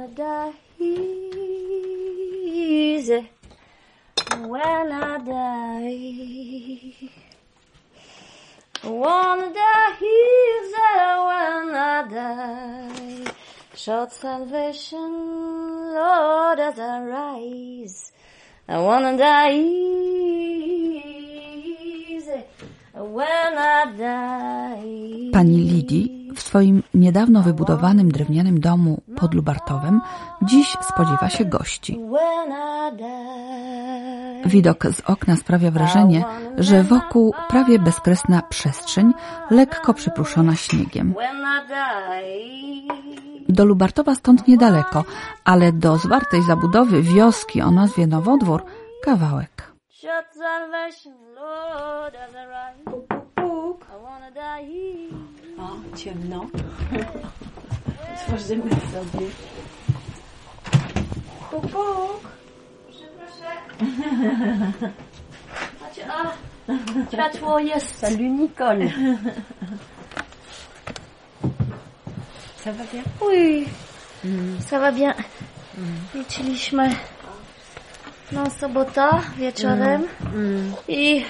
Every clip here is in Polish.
wanna die easy when I die. I wanna die easy when I die. Short salvation, Lord, as I rise. I wanna die easy when I die. Pani Lidii swoim niedawno wybudowanym drewnianym domu pod Lubartowem dziś spodziewa się gości. Widok z okna sprawia wrażenie, że wokół prawie bezkresna przestrzeń, lekko przypruszona śniegiem. Do Lubartowa stąd niedaleko, ale do zwartej zabudowy wioski o nazwie Nowodwór kawałek. O, ciemno. Otworzymy sobie. Puk, puk. Przepraszam. A, światło jest. Salut Nicole. Ça va bien? Oui, ça va bien. Wróciliśmy na sobota wieczorem i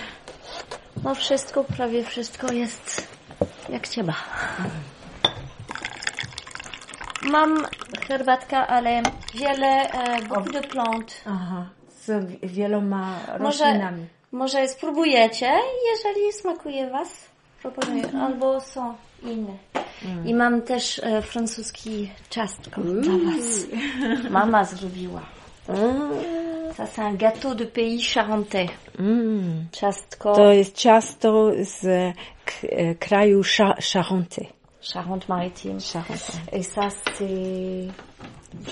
no wszystko, prawie wszystko jest jak trzeba. Mam herbatka, ale wiele, e, beaucoup de. Aha, z wieloma Może, roślinami. może spróbujecie, jeżeli smakuje Was, proponuję, albo są inne. I mam też e, francuski ciastko dla Was. Mama zrobiła. Ça c'est un gâteau de pays charentais. Mm. Ciastko To jest ciasto z e, kraju Charentais. Charente-Maritime. Charentais. Et ça c'est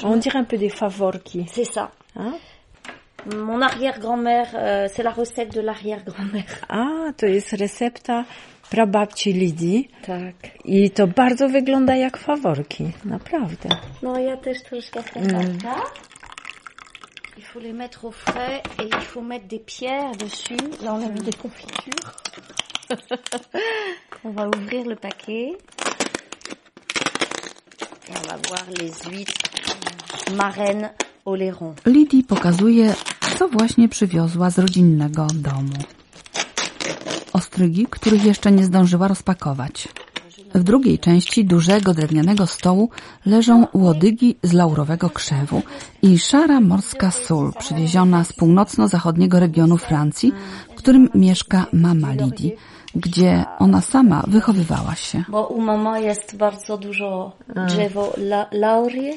On dirait un peu des faworki. c'est ça. Hein? Mon arrière-grand-mère, euh, c'est la recette de l'arrière-grand-mère. A, to jest recepta prababci Lidii Tak. i to bardzo wygląda jak faworki. Naprawdę. No ja też troszkę herbatka. Il faut les mettre au frais et il faut mettre des pierres dessus. Là, on a mis des confitures. on va ouvrir le paquet. Et on va voir les huîtres marraines au lairon. Lidii pokazuje, co właśnie przywiozła z rodzinnego domu. Ostrygi, których jeszcze nie zdążyła rozpakować. W drugiej części dużego drewnianego stołu leżą łodygi z laurowego krzewu i szara morska sól przywieziona z północno-zachodniego regionu Francji, w którym mieszka mama Lidii, gdzie ona sama wychowywała się. Bo u mama jest bardzo dużo drzewo la laurie.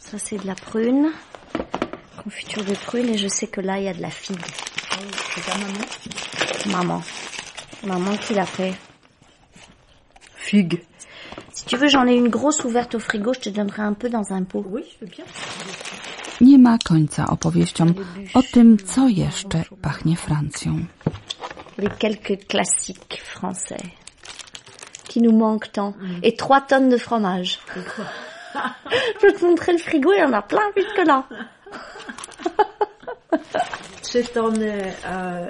Ça c'est de la prune. Confiture de prune et je sais que là il y a de la figue. C'est ta maman Maman. Maman qui l'a fait. Figue. Si tu veux, j'en ai une grosse ouverte au frigo, je te donnerai un peu dans un pot. Oui, je veux bien. Nie ma końca opowieściom o tym, co jeszcze pachnie Francją. Les quelques classiques français qui nous manquent tant. Et trois tonnes de fromage. je vais te montrer le frigo, il y en a plein jusque là. Trzy tony e,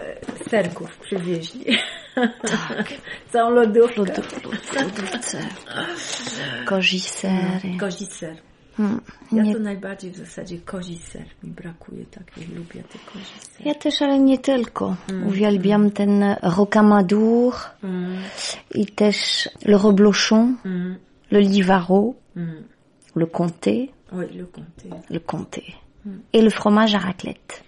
serków przywieźli. Całą lodówkę. Lodówce. Kozi ser. i- Kozi ser. Mm, Ja nie- to najbardziej w zasadzie kozi ser. Mi brakuje takiej, lubię te kozi ser. Ja też, ale nie tylko. Uwielbiam ten rocamadour Mm, i też le reblochon, mm, le livaro, mm. le comté, le comté. le comté. Et le fromage à raclette.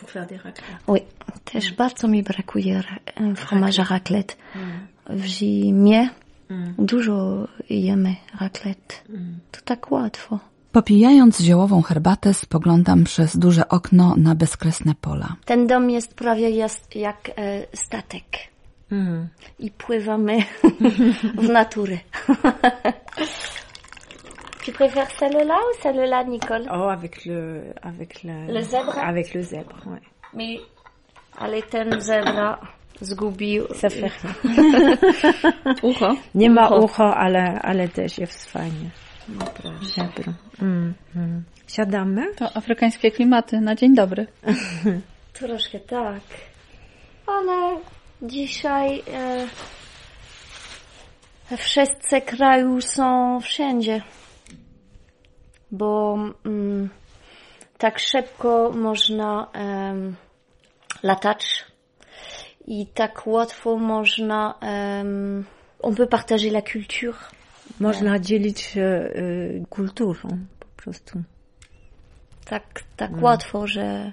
Mm. Pour faire des raclettes. Oui, też bardzo mi brakuje à raclette. W zimie Mm. dużo jemy raclette. To tak łatwo. Popijając ziołową herbatę, spoglądam przez duże okno na bezkresne pola. Ten dom jest prawie jest jak e, statek. Mm. i pływamy w naturę. tu préfères celle-là ou celle-là, Nicole Oh, avec le, avec le, Le zèbre Avec le zèbre, ouais. Mais, ale ten zebra zgubił. Ça fait rien. Ucho. Nie ma Ucho. ucho, ale, ale też jest fajnie. No proszę. Zebro. Mm, mm. Siadamy? To afrykańskie klimaty na dzień dobry. Troszkę tak. Ale dzisiaj e, Wszyscy kraju są wszędzie, bo mm, tak szybko można um, latać i tak łatwo można um, on peut partager la culture. Można dzielić się y, kulturą po prostu. Tak, tak mm. łatwo, że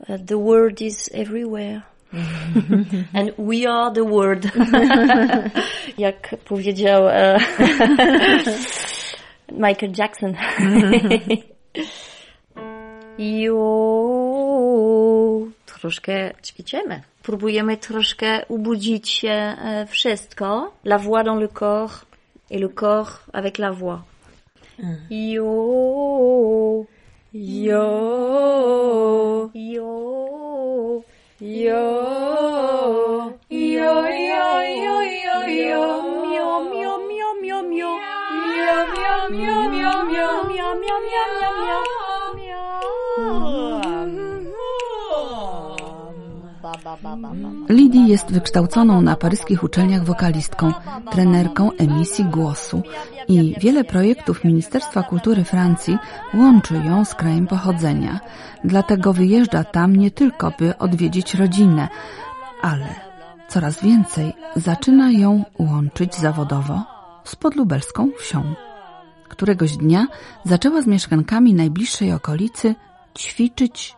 uh, the world is everywhere. And we are the world. Jak powiedział uh, Michael Jackson. Jo, troszkę ćwiczymy. Próbujemy troszkę ubudzić się e, wszystko. La voix dans le corps et le corps avec la voix. Jo, jo, jo, jo, jo, jo, jo, jo, jo, mio, mio, mio, mio, mio, mio, Lidii jest wykształconą na paryskich uczelniach wokalistką, trenerką emisji głosu i wiele projektów Ministerstwa Kultury Francji łączy ją z krajem pochodzenia. Dlatego wyjeżdża tam nie tylko, by odwiedzić rodzinę, ale coraz więcej zaczyna ją łączyć zawodowo z podlubelską wsią. Któregoś dnia zaczęła z mieszkankami najbliższej okolicy ćwiczyć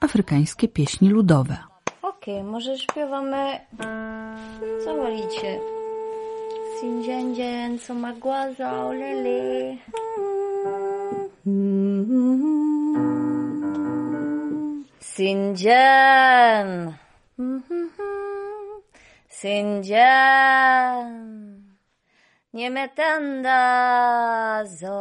afrykańskie pieśni ludowe. Okej, okay, może śpiewamy... Co wolicie? Sindzień, co ma głaza, olele. Sindzień. Sindzień nie metanda zo.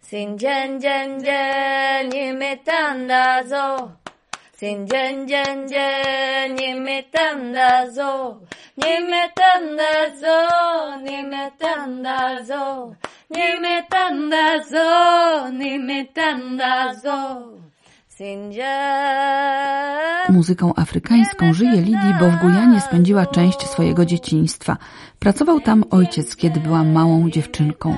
Sin jen jen jen, nie metanda zo. Sin jen jen jen, nie metanda zo. Nie metanda zo, nie metanda zo. Nie metanda zo, nie metanda zo. Muzyką afrykańską żyje Lidii, bo w Gujanie spędziła część swojego dzieciństwa. Pracował tam ojciec, kiedy była małą dziewczynką.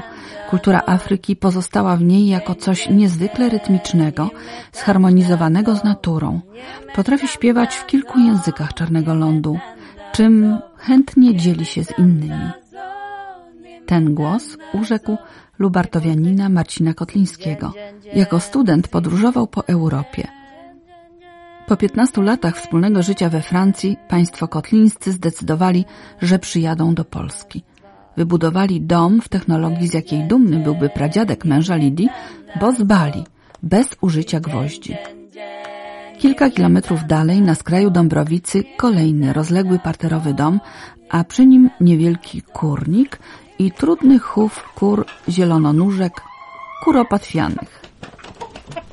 Kultura Afryki pozostała w niej jako coś niezwykle rytmicznego, zharmonizowanego z naturą. Potrafi śpiewać w kilku językach Czarnego Lądu, czym chętnie dzieli się z innymi. Ten głos urzekł lubartowianina Marcina Kotlińskiego. Jako student podróżował po Europie. Po 15 latach wspólnego życia we Francji państwo kotlińscy zdecydowali, że przyjadą do Polski. Wybudowali dom w technologii, z jakiej dumny byłby pradziadek męża Lidii, bo z Bali, bez użycia gwoździ. Kilka kilometrów dalej, na skraju Dąbrowicy, kolejny rozległy parterowy dom, a przy nim niewielki kurnik i trudny chów kur zielononóżek kuropatwianych.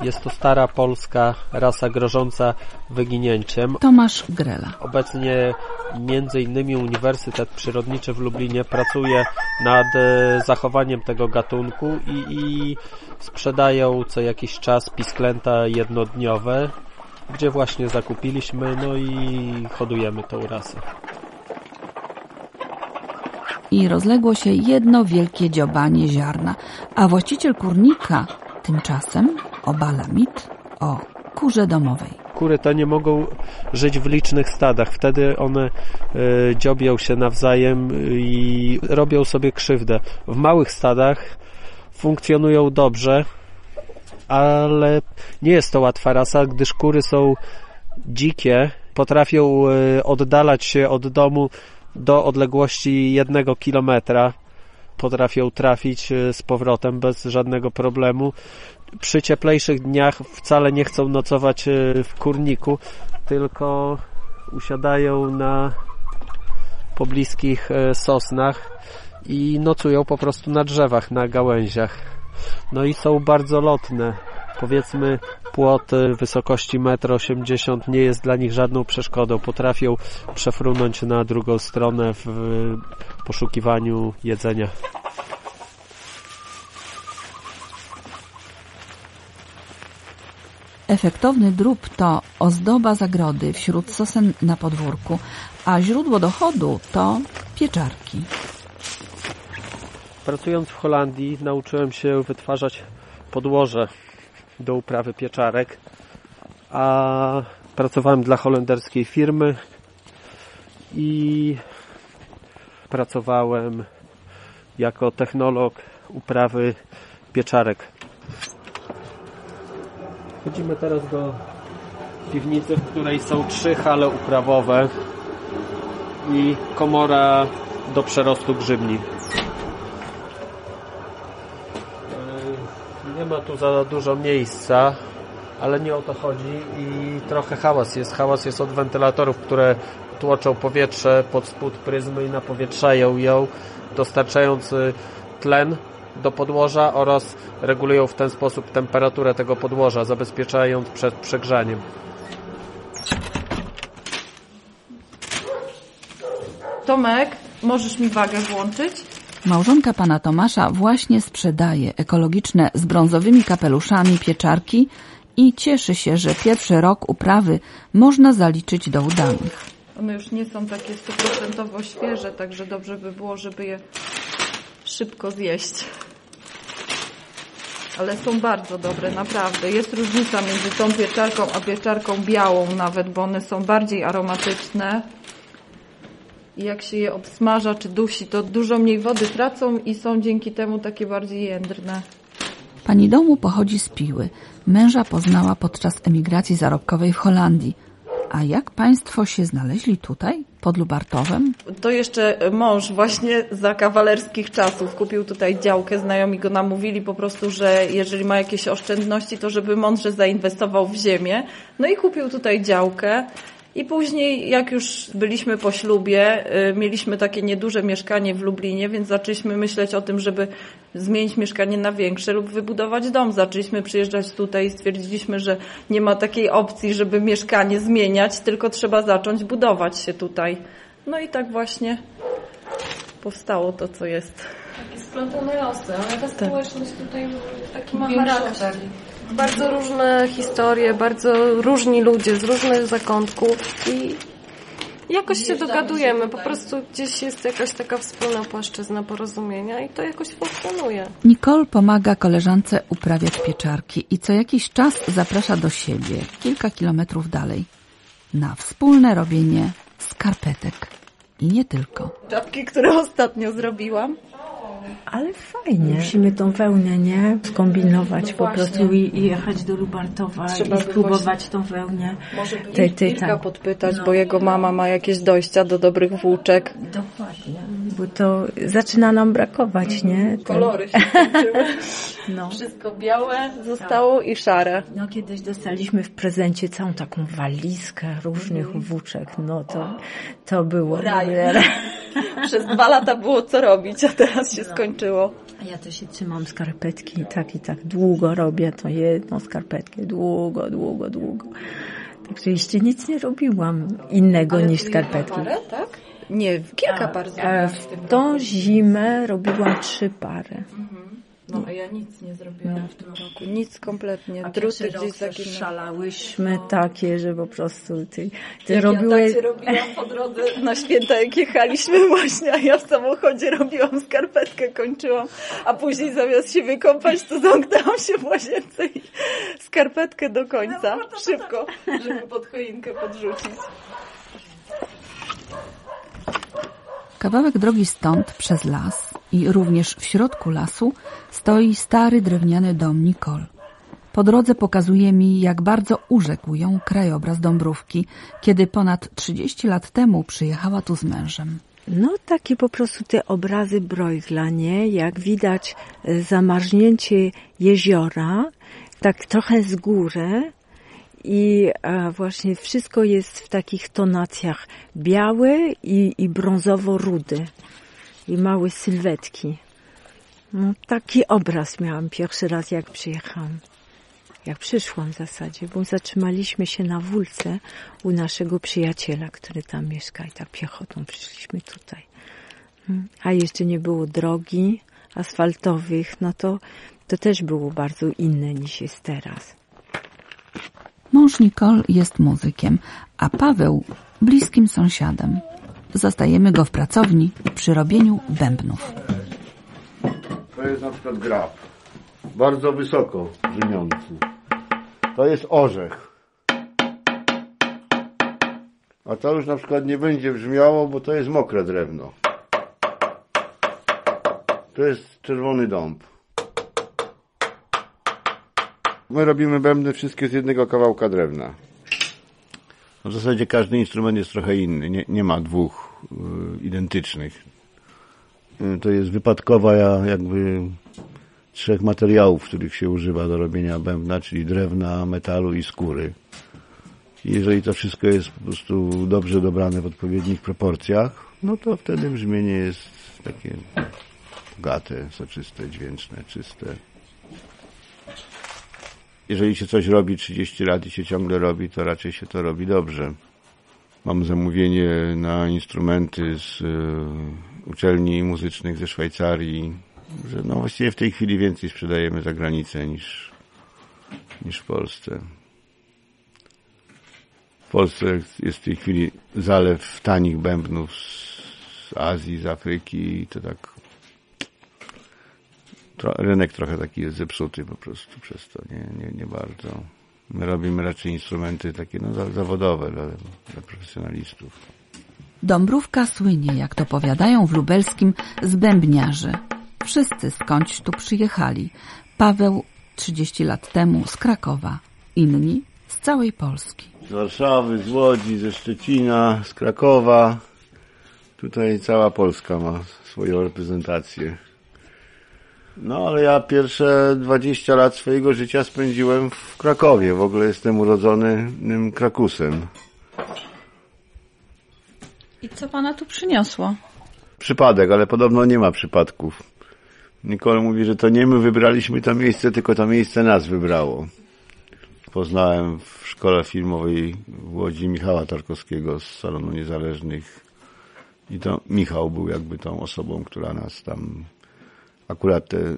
Jest to stara polska rasa grożąca wyginięciem. Tomasz Grela. Obecnie między innymi Uniwersytet Przyrodniczy w Lublinie pracuje nad e, zachowaniem tego gatunku i, i sprzedają co jakiś czas pisklęta jednodniowe, gdzie właśnie zakupiliśmy, no i hodujemy tą rasę i rozległo się jedno wielkie dziobanie ziarna, a właściciel kurnika tymczasem obala mit o kurze domowej. Kury te nie mogą żyć w licznych stadach. Wtedy one y, dziobią się nawzajem i robią sobie krzywdę. W małych stadach funkcjonują dobrze, ale nie jest to łatwa rasa, gdyż kury są dzikie, potrafią y, oddalać się od domu do odległości jednego kilometra potrafią trafić e, z powrotem bez żadnego problemu. Przy cieplejszych dniach wcale nie chcą nocować e, w kurniku, tylko usiadają na pobliskich e, sosnach i nocują po prostu na drzewach, na gałęziach. No i są bardzo lotne powiedzmy płot wysokości 1,80 m nie jest dla nich żadną przeszkodą. Potrafią przefrunąć na drugą stronę w poszukiwaniu jedzenia. efektowny drób to ozdoba zagrody wśród sosen na podwórku, a źródło dochodu to pieczarki. Pracując w Holandii nauczyłem się wytwarzać podłoże do uprawy pieczarek, a pracowałem dla holenderskiej firmy i pracowałem jako technolog uprawy pieczarek. Chodzimy teraz do piwnicy, w której są trzy hale uprawowe i komora do przerostu grzybni. Yy, Nie ma tu za dużo miejsca, ale nie o to chodzi i trochę hałas jest. Hałas jest od wentylatorów, które tłoczą powietrze pod spód pryzmy i napowietrzają ją, dostarczając y, tlen do podłoża oraz regulują w ten sposób temperaturę tego podłoża, zabezpieczając przed przegrzaniem. Tomek, możesz mi wagę włączyć? Małżonka pana Tomasza właśnie sprzedaje ekologiczne z brązowymi kapeluszami pieczarki i cieszy się, że pierwszy rok uprawy można zaliczyć do udanych. One już nie są takie stuprocentowo świeże, także dobrze by było, żeby je szybko zjeść. Ale są bardzo dobre, naprawdę. Jest różnica między tą pieczarką a pieczarką białą nawet, bo one są bardziej aromatyczne. I jak się je obsmaża czy dusi, to dużo mniej wody tracą i są dzięki temu takie bardziej jędrne. Pani domu pochodzi z Piły. Męża poznała podczas emigracji zarobkowej w Holandii. A jak państwo się znaleźli tutaj, pod Lubartowem? To jeszcze mąż właśnie za kawalerskich czasów kupił tutaj działkę. Znajomi go namówili po prostu, że jeżeli ma jakieś oszczędności, to żeby mądrze zainwestował w ziemię. No i kupił tutaj działkę. I później, jak już byliśmy po ślubie, y, mieliśmy takie nieduże mieszkanie w Lublinie, więc zaczęliśmy myśleć o tym, żeby zmienić mieszkanie na większe lub wybudować dom. Zaczęliśmy przyjeżdżać tutaj i stwierdziliśmy, że nie ma takiej opcji, żeby mieszkanie zmieniać, tylko trzeba zacząć budować się tutaj. No i tak właśnie powstało to, co jest. Takie splątane losy, ale ta społeczność tutaj taki ma charakter. Bardzo różne historie, bardzo różni ludzie z różnych zakątków i jakoś się dogadujemy. Po prostu gdzieś jest jakaś taka wspólna płaszczyzna porozumienia i to jakoś funkcjonuje. Nicole pomaga koleżance uprawiać pieczarki i co jakiś czas zaprasza do siebie, kilka kilometrów dalej, na wspólne robienie skarpetek. I nie tylko. Czapki, które ostatnio zrobiłam. Ale fajnie. Musimy tą wełnę, nie? Skombinować po prostu i, i jechać do Lubartowa Trzeba i by spróbować właśnie- tą wełnę. Może by Irka tam. podpytać, No. bo jego mama ma jakieś dojścia do dobrych włóczek. Dokładnie. Bo to zaczyna nam brakować, nie? Ten- Kolory się. No. Wszystko białe zostało i szare. No kiedyś dostaliśmy w prezencie całą taką walizkę różnych włóczek. No to, to było Raj. dobre. Przez dwa lata było co robić, a teraz się skończyło. A Ja to się trzymam skarpetki i tak i tak długo robię to jedną skarpetkę. Długo, długo, długo. Także jeszcze nic nie robiłam innego niż skarpetki. tak? Nie, kilka par E, zrobiłam. w tą zimę robiłam trzy pary. No, a ja nic nie zrobiłam w tym roku. Nic kompletnie. A Druty gdzieś zaginęły. szalałyśmy takie, że po prostu ty, ty Jak robiłeś... ja tak robiłam po drodze na święta, jak jechaliśmy właśnie, a ja w samochodzie robiłam skarpetkę, kończyłam, a później zamiast się wykąpać, to zamknęłam się w łazience i skarpetkę do końca, szybko, żeby pod choinkę podrzucić. Kawałek drogi stąd przez las i również w środku lasu stoi stary drewniany dom Nicole. Po drodze pokazuje mi, jak bardzo urzekł ją krajobraz Dąbrówki, kiedy ponad 30 lat temu przyjechała tu z mężem. No takie po prostu te obrazy Bruegla, nie? Jak widać e, zamarznięcie jeziora, tak trochę z góry i e, właśnie wszystko jest w takich tonacjach białe i, i brązowo-rudy i małe sylwetki. No taki obraz miałam pierwszy raz jak przyjechałam. Jak przyszłam w zasadzie, bo zatrzymaliśmy się na wólce u naszego przyjaciela, który tam mieszka i tak piechotą przyszliśmy tutaj. Mm. A jeszcze nie było drogi asfaltowych, no to, to też było bardzo inne niż jest teraz. Mąż Nicole jest muzykiem, a Paweł bliskim sąsiadem. Zastajemy go w pracowni przy robieniu bębnów. To jest na przykład grab. Bardzo wysoko brzmiący. To jest orzech. A to już na przykład nie będzie brzmiało, bo to jest mokre drewno. To jest czerwony dąb. My robimy bębny wszystkie z jednego kawałka drewna. W zasadzie każdy instrument jest trochę inny. Nie, nie ma dwóch y, identycznych. Y, to jest wypadkowa ja- jakby trzech materiałów, których się używa do robienia bębna, czyli drewna, metalu i skóry. Jeżeli to wszystko jest po prostu dobrze dobrane w odpowiednich proporcjach, no to wtedy brzmienie jest takie bogate, soczyste, dźwięczne, czyste. Jeżeli się coś robi 30 lat i się ciągle robi, to raczej się to robi dobrze. Mam zamówienie na instrumenty z y, uczelni muzycznych ze Szwajcarii, że no właściwie w tej chwili więcej sprzedajemy za granicę niż, niż w Polsce. W Polsce jest w tej chwili zalew tanich bębnów z, Azji, z Afryki i to tak tro, rynek trochę taki jest zepsuty po prostu przez to, nie, nie, nie bardzo. My robimy raczej instrumenty takie no, za- zawodowe dla, dla profesjonalistów. Dąbrówka słynie, jak to powiadają w lubelskim, z bębniarzy. Wszyscy skądś tu przyjechali. Paweł 30 lat temu z Krakowa, inni z całej Polski. z Warszawy, z Łodzi, ze Szczecina, z Krakowa. Tutaj cała Polska ma swoją reprezentację. No ale ja pierwsze 20 lat swojego życia spędziłem w Krakowie. W ogóle jestem urodzonym Krakusem. I co pana tu przyniosło? Przypadek, ale podobno nie ma przypadków. Nicole mówi, że to nie my wybraliśmy to miejsce, tylko to miejsce nas wybrało. Poznałem w szkole filmowej w Łodzi Michała Tarkowskiego z Salonu Niezależnych i to Michał był jakby tą osobą, która nas tam akurat te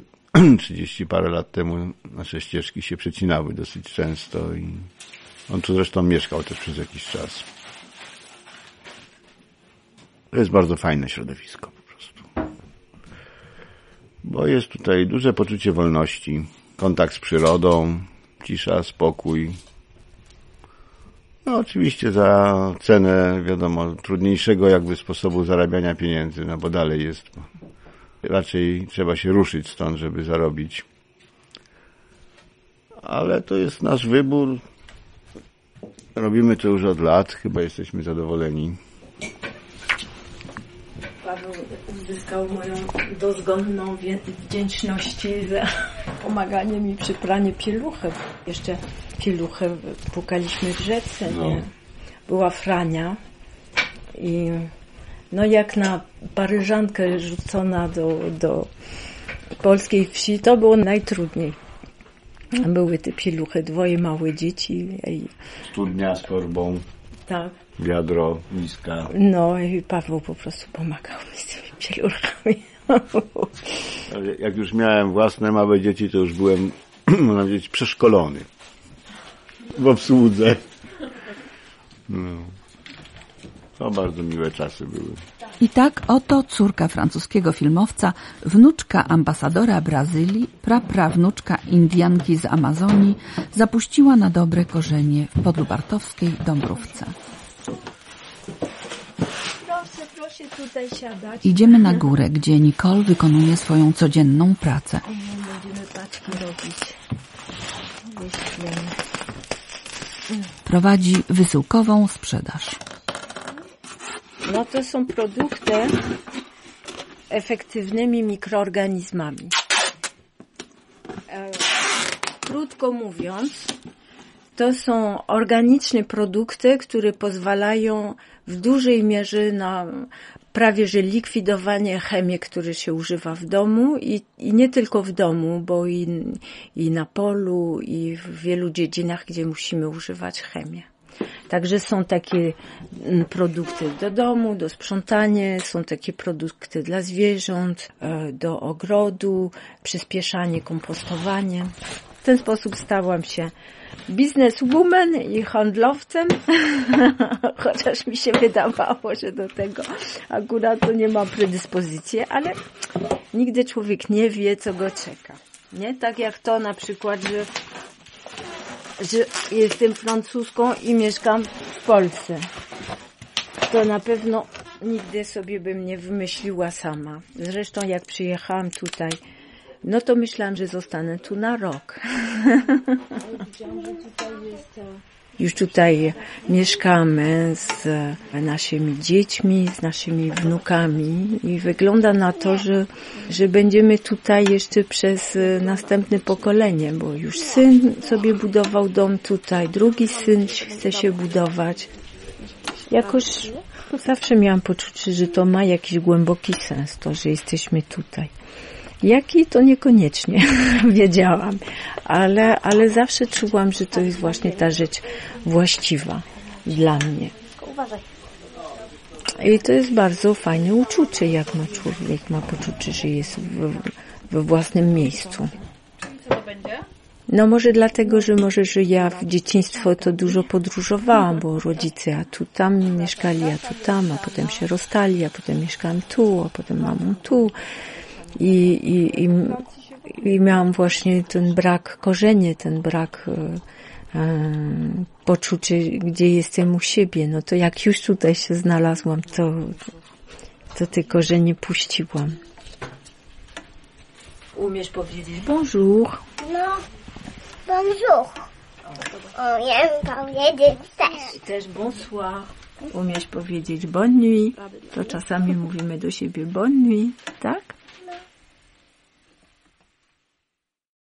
30 parę lat temu nasze ścieżki się przecinały dosyć często i on tu zresztą mieszkał też przez jakiś czas. To jest bardzo fajne środowisko po prostu. Bo jest tutaj duże poczucie wolności, kontakt z przyrodą, cisza, spokój. No oczywiście za cenę, wiadomo, trudniejszego jakby sposobu zarabiania pieniędzy, no bo dalej jest. Raczej trzeba się ruszyć stąd, żeby zarobić. Ale to jest nasz wybór. Robimy to już od lat, chyba jesteśmy zadowoleni. Paweł uzyskał moją dozgonną wdzięczność za pomaganie mi przy praniu pieluchy. Jeszcze pieluchę płukaliśmy w rzece, nie? Była frania i no jak na paryżankę rzucona do, do polskiej wsi, to było najtrudniej. Były te pieluchy, dwoje małe dzieci Studnia z torbą, tak. wiadro, miska. No i Paweł po prostu pomagał mi z tymi pieluchami. Ale Jak już miałem własne małe dzieci, to już byłem, można powiedzieć, przeszkolony w obsłudze. No. To bardzo miłe czasy były. I tak oto córka francuskiego filmowca, wnuczka ambasadora Brazylii, praprawnuczka Indianki z Amazonii, zapuściła na dobre korzenie w podlubartowskiej Dąbrówce. Proszę, proszę tutaj siadać. Idziemy na górę, gdzie Nicole wykonuje swoją codzienną pracę. Będziemy paczki robić. Wyślemy. Prowadzi wysyłkową sprzedaż. No to są produkty efektywnymi mikroorganizmami. E, krótko mówiąc, to są organiczne produkty, które pozwalają w dużej mierze na prawie że likwidowanie chemii, które się używa w domu i, i nie tylko w domu, bo i, i na polu, i w wielu dziedzinach, gdzie musimy używać chemię. Także są takie mm, produkty do domu, do sprzątania, są takie produkty dla zwierząt, e, do ogrodu, przyspieszanie kompostowania. ten sposób stałam się bizneswoman i handlowcem, chociaż mi się wydawało, że do tego akurat to nie mam predyspozycji, ale nigdy człowiek nie wie, co go czeka. Nie? Tak jak to na przykład, że, że jestem francuską i mieszkam w Polsce. To na pewno nigdy sobie bym nie wymyśliła sama. Zresztą jak przyjechałam tutaj, no to myślałam, że zostanę tu na rok. Już tutaj mieszkamy z naszymi dziećmi, z naszymi wnukami i wygląda na to, że, że będziemy tutaj jeszcze przez następne pokolenie, bo już syn sobie budował dom tutaj, drugi syn chce się budować. Jakoś zawsze miałam poczucie, że to ma jakiś głęboki sens, to, że jesteśmy tutaj. Jaki to niekoniecznie wiedziałam, ale, ale zawsze czułam, że to jest właśnie ta rzecz właściwa dla mnie. I to jest bardzo fajne uczucie, jak ma człowiek, ma poczucie, że jest we własnym miejscu. Co to będzie? No może dlatego, że może, że ja w dzieciństwo to dużo podróżowałam, bo rodzice a tu tam mieszkali, a tu tam, a potem się rozstali, a potem mieszkałam tu, a potem mamą tu. I, i, i, i miałam właśnie ten brak korzenie, ten brak e, e, poczucia, gdzie jestem u siebie. No to jak już tutaj się znalazłam, to, to te korzenie puściłam. Umiesz powiedzieć bonjour? No, bonjour. Umiem powiedzieć też. Też bonsoir. Umiesz powiedzieć bonne nuit. To czasami mówimy do siebie bonne nuit, tak?